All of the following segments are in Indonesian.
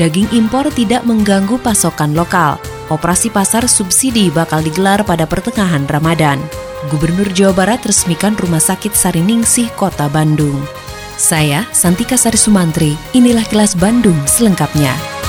Daging impor tidak mengganggu pasokan lokal. Operasi pasar subsidi bakal digelar pada pertengahan Ramadan. Gubernur Jawa Barat resmikan Rumah Sakit Sariningsih Kota Bandung. Saya, Santika Sari Sumantri, inilah kelas Bandung selengkapnya.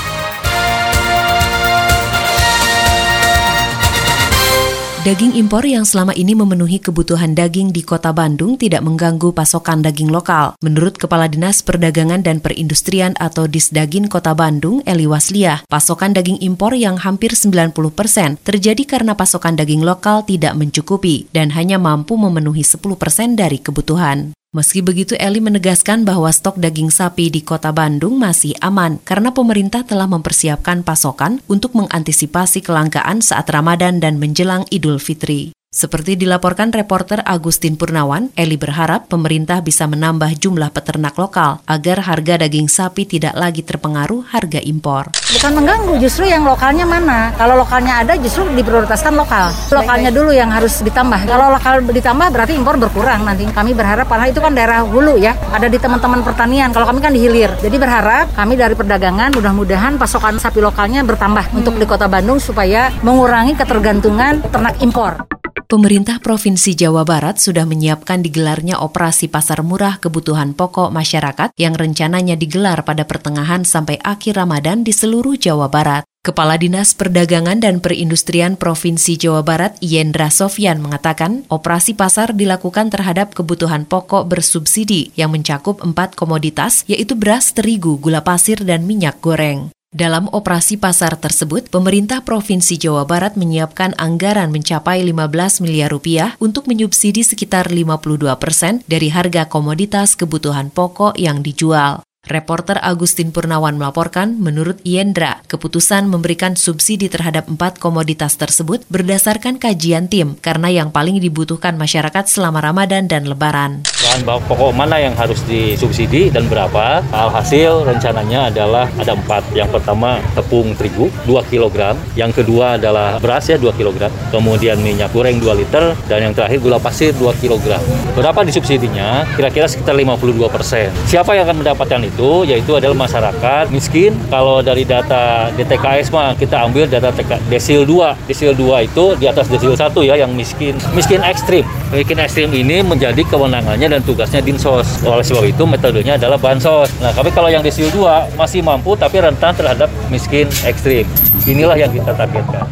Daging impor yang selama ini memenuhi kebutuhan daging di kota Bandung tidak mengganggu pasokan daging lokal. Menurut Kepala Dinas Perdagangan dan Perindustrian atau Disdagin Kota Bandung, Eli Wasliah, pasokan daging impor yang hampir 90 persen terjadi karena pasokan daging lokal tidak mencukupi dan hanya mampu memenuhi 10 persen dari kebutuhan. Meski begitu, Eli menegaskan bahwa stok daging sapi di kota Bandung masih aman karena pemerintah telah mempersiapkan pasokan untuk mengantisipasi kelangkaan saat Ramadan dan menjelang Idul Fitri. Seperti dilaporkan reporter Agustin Purnawan, Eli berharap pemerintah bisa menambah jumlah peternak lokal agar harga daging sapi tidak lagi terpengaruh harga impor. Bukan mengganggu, justru yang lokalnya mana? Kalau lokalnya ada justru diprioritaskan lokal. Lokalnya dulu yang harus ditambah. Kalau lokal ditambah berarti impor berkurang nanti. Kami berharap karena itu kan daerah hulu ya, ada di teman-teman pertanian. Kalau kami kan di hilir. Jadi berharap kami dari perdagangan mudah-mudahan pasokan sapi lokalnya bertambah untuk di Kota Bandung supaya mengurangi ketergantungan ternak impor. Pemerintah Provinsi Jawa Barat sudah menyiapkan digelarnya operasi pasar murah kebutuhan pokok masyarakat yang rencananya digelar pada pertengahan sampai akhir Ramadan di seluruh Jawa Barat. Kepala Dinas Perdagangan dan Perindustrian Provinsi Jawa Barat, Yendra Sofyan, mengatakan operasi pasar dilakukan terhadap kebutuhan pokok bersubsidi yang mencakup empat komoditas, yaitu beras, terigu, gula pasir, dan minyak goreng. Dalam operasi pasar tersebut, pemerintah Provinsi Jawa Barat menyiapkan anggaran mencapai 15 miliar rupiah untuk menyubsidi sekitar 52 persen dari harga komoditas kebutuhan pokok yang dijual. Reporter Agustin Purnawan melaporkan, menurut Yendra, keputusan memberikan subsidi terhadap empat komoditas tersebut berdasarkan kajian tim karena yang paling dibutuhkan masyarakat selama Ramadan dan Lebaran. Bahan pokok mana yang harus disubsidi dan berapa? Alhasil rencananya adalah ada empat. Yang pertama tepung terigu 2 kg, yang kedua adalah beras ya 2 kg, kemudian minyak goreng 2 liter, dan yang terakhir gula pasir 2 kg. Berapa disubsidinya? Kira-kira sekitar 52 persen. Siapa yang akan mendapatkan itu yaitu adalah masyarakat miskin. Kalau dari data DTKS mah kita ambil data TK, desil 2. Desil 2 itu di atas desil 1 ya yang miskin. Miskin ekstrim. Miskin ekstrim ini menjadi kewenangannya dan tugasnya Dinsos. Oleh sebab itu metodenya adalah bansos. Nah, tapi kalau yang desil 2 masih mampu tapi rentan terhadap miskin ekstrim. Inilah yang kita targetkan.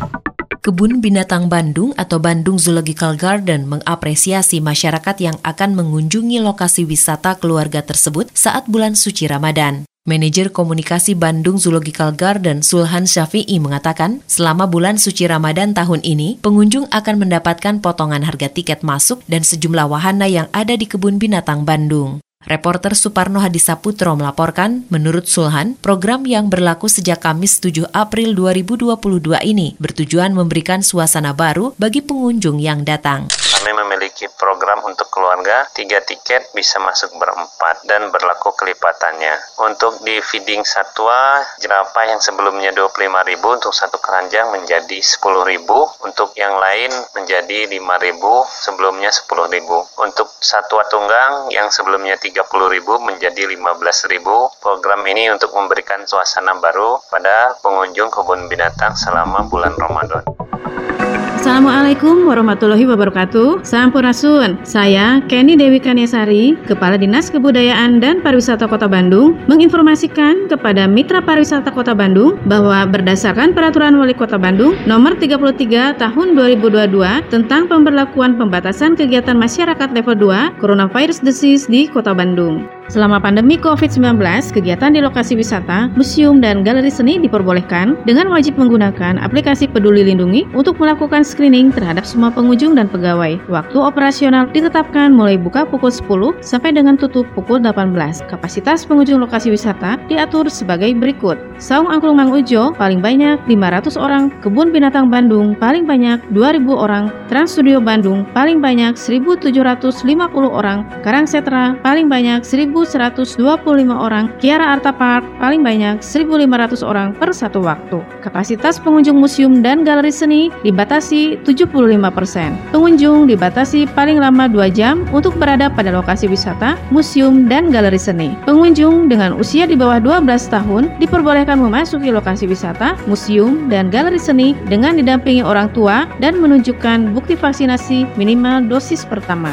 Kebun Binatang Bandung atau Bandung Zoological Garden mengapresiasi masyarakat yang akan mengunjungi lokasi wisata keluarga tersebut saat bulan suci Ramadan. Manajer Komunikasi Bandung Zoological Garden Sulhan Syafi'i mengatakan, selama bulan suci Ramadan tahun ini, pengunjung akan mendapatkan potongan harga tiket masuk dan sejumlah wahana yang ada di Kebun Binatang Bandung. Reporter Suparno Hadisaputro melaporkan, menurut Sulhan, program yang berlaku sejak Kamis 7 April 2022 ini bertujuan memberikan suasana baru bagi pengunjung yang datang. Kami memiliki program untuk keluarga, tiga tiket bisa masuk berempat dan berlaku kelipatannya. Untuk di feeding satwa, jerapah yang sebelumnya 25.000 untuk satu keranjang menjadi 10.000, untuk yang lain menjadi 5.000, sebelumnya 10.000. Untuk satwa tunggang yang sebelumnya 30.000 menjadi 15.000. Program ini untuk memberikan suasana baru pada pengunjung kebun binatang selama bulan Ramadan. Assalamualaikum warahmatullahi wabarakatuh. Sampurasun. Saya Kenny Dewi Kaniasari, Kepala Dinas Kebudayaan dan Pariwisata Kota Bandung, menginformasikan kepada Mitra Pariwisata Kota Bandung bahwa berdasarkan Peraturan Wali Kota Bandung Nomor 33 Tahun 2022 tentang pemberlakuan pembatasan kegiatan masyarakat level 2 Coronavirus Disease di Kota Bandung. Selama pandemi COVID-19, kegiatan di lokasi wisata, museum, dan galeri seni diperbolehkan dengan wajib menggunakan aplikasi Peduli Lindungi untuk melakukan screening terhadap semua pengunjung dan pegawai. Waktu operasional ditetapkan mulai buka pukul 10 sampai dengan tutup pukul 18. Kapasitas pengunjung lokasi wisata diatur sebagai berikut. Saung Angklung Mang Ujo paling banyak 500 orang, Kebun Binatang Bandung paling banyak 2000 orang, Trans Studio Bandung paling banyak 1750 orang, Karang Setra paling banyak 1000 1.125 orang, Kiara Arta Park paling banyak 1.500 orang per satu waktu. Kapasitas pengunjung museum dan galeri seni dibatasi 75%. Pengunjung dibatasi paling lama 2 jam untuk berada pada lokasi wisata, museum, dan galeri seni. Pengunjung dengan usia di bawah 12 tahun diperbolehkan memasuki lokasi wisata, museum, dan galeri seni dengan didampingi orang tua dan menunjukkan bukti vaksinasi minimal dosis pertama.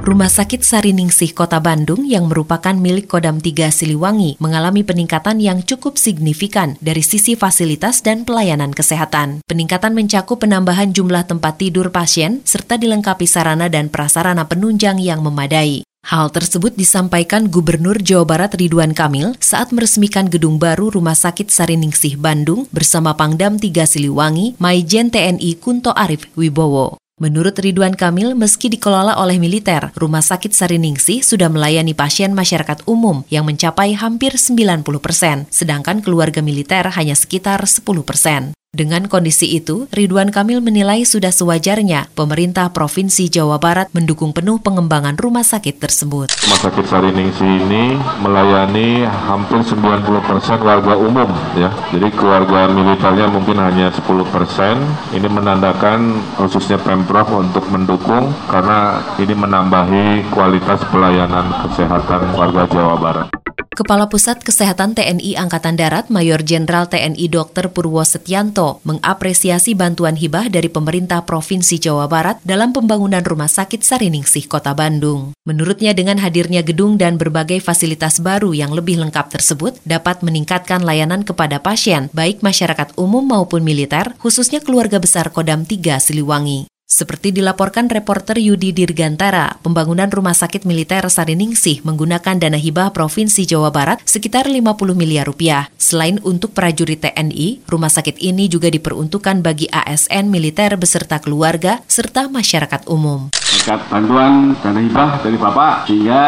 Rumah Sakit Sariningsih Kota Bandung yang merupakan milik Kodam 3 Siliwangi mengalami peningkatan yang cukup signifikan dari sisi fasilitas dan pelayanan kesehatan. Peningkatan mencakup penambahan jumlah tempat tidur pasien serta dilengkapi sarana dan prasarana penunjang yang memadai. Hal tersebut disampaikan Gubernur Jawa Barat Ridwan Kamil saat meresmikan gedung baru Rumah Sakit Sariningsih Bandung bersama Pangdam 3 Siliwangi, Maijen TNI Kunto Arif Wibowo. Menurut Ridwan Kamil, meski dikelola oleh militer, Rumah Sakit Sariningsih sudah melayani pasien masyarakat umum yang mencapai hampir 90 persen, sedangkan keluarga militer hanya sekitar 10 persen. Dengan kondisi itu, Ridwan Kamil menilai sudah sewajarnya pemerintah Provinsi Jawa Barat mendukung penuh pengembangan rumah sakit tersebut. Rumah sakit Sariningsi ini melayani hampir 90% warga umum ya. Jadi keluarga militernya mungkin hanya 10%. Ini menandakan khususnya Pemprov untuk mendukung karena ini menambahi kualitas pelayanan kesehatan warga Jawa Barat. Kepala Pusat Kesehatan TNI Angkatan Darat Mayor Jenderal TNI Dr. Purwo Setianto mengapresiasi bantuan hibah dari pemerintah Provinsi Jawa Barat dalam pembangunan Rumah Sakit Sariningsih Kota Bandung. Menurutnya dengan hadirnya gedung dan berbagai fasilitas baru yang lebih lengkap tersebut dapat meningkatkan layanan kepada pasien baik masyarakat umum maupun militer khususnya keluarga besar Kodam 3 Siliwangi. Seperti dilaporkan reporter Yudi Dirgantara, pembangunan rumah sakit militer Sariningsih menggunakan dana hibah Provinsi Jawa Barat sekitar 50 miliar rupiah. Selain untuk prajurit TNI, rumah sakit ini juga diperuntukkan bagi ASN militer beserta keluarga serta masyarakat umum berkat bantuan dana hibah dari Bapak sehingga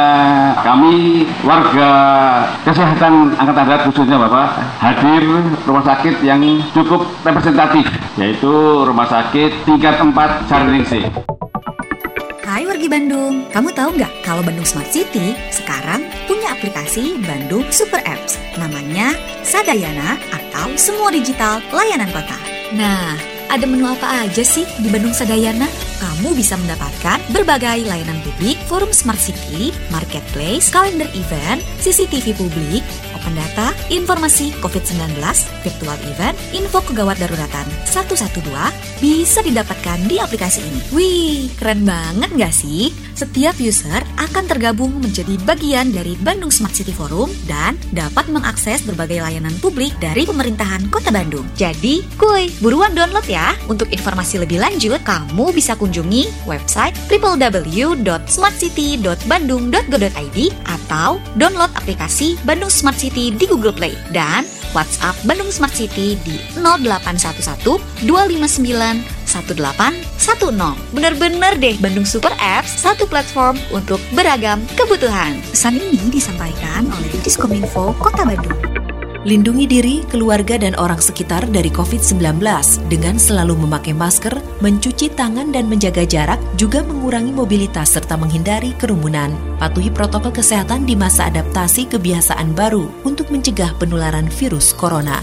kami warga kesehatan Angkatan Darat khususnya Bapak hadir rumah sakit yang cukup representatif yaitu rumah sakit tingkat 4 Sariningsih. Hai wargi Bandung, kamu tahu nggak kalau Bandung Smart City sekarang punya aplikasi Bandung Super Apps namanya Sadayana atau Semua Digital Layanan Kota. Nah, ada menu apa aja sih di Bandung Sadayana? Kamu bisa mendapatkan berbagai layanan publik, forum smart city, marketplace, kalender event, CCTV publik, open data, informasi COVID-19, virtual event, info kegawat daruratan 112 bisa didapatkan di aplikasi ini. Wih, keren banget gak sih? Setiap user akan tergabung menjadi bagian dari Bandung Smart City Forum dan dapat mengakses berbagai layanan publik dari pemerintahan Kota Bandung. Jadi, kuy, buruan download ya. Untuk informasi lebih lanjut, kamu bisa kunjungi website www.smartcity.bandung.go.id atau download aplikasi Bandung Smart City di Google Play dan WhatsApp Bandung Smart City di 0811 259 1810. Bener-bener deh Bandung Super Apps, satu platform untuk beragam kebutuhan. Pesan ini disampaikan oleh Diskominfo Kota Bandung. Lindungi diri, keluarga, dan orang sekitar dari COVID-19 dengan selalu memakai masker, mencuci tangan dan menjaga jarak, juga mengurangi mobilitas serta menghindari kerumunan. Patuhi protokol kesehatan di masa adaptasi kebiasaan baru untuk mencegah penularan virus corona.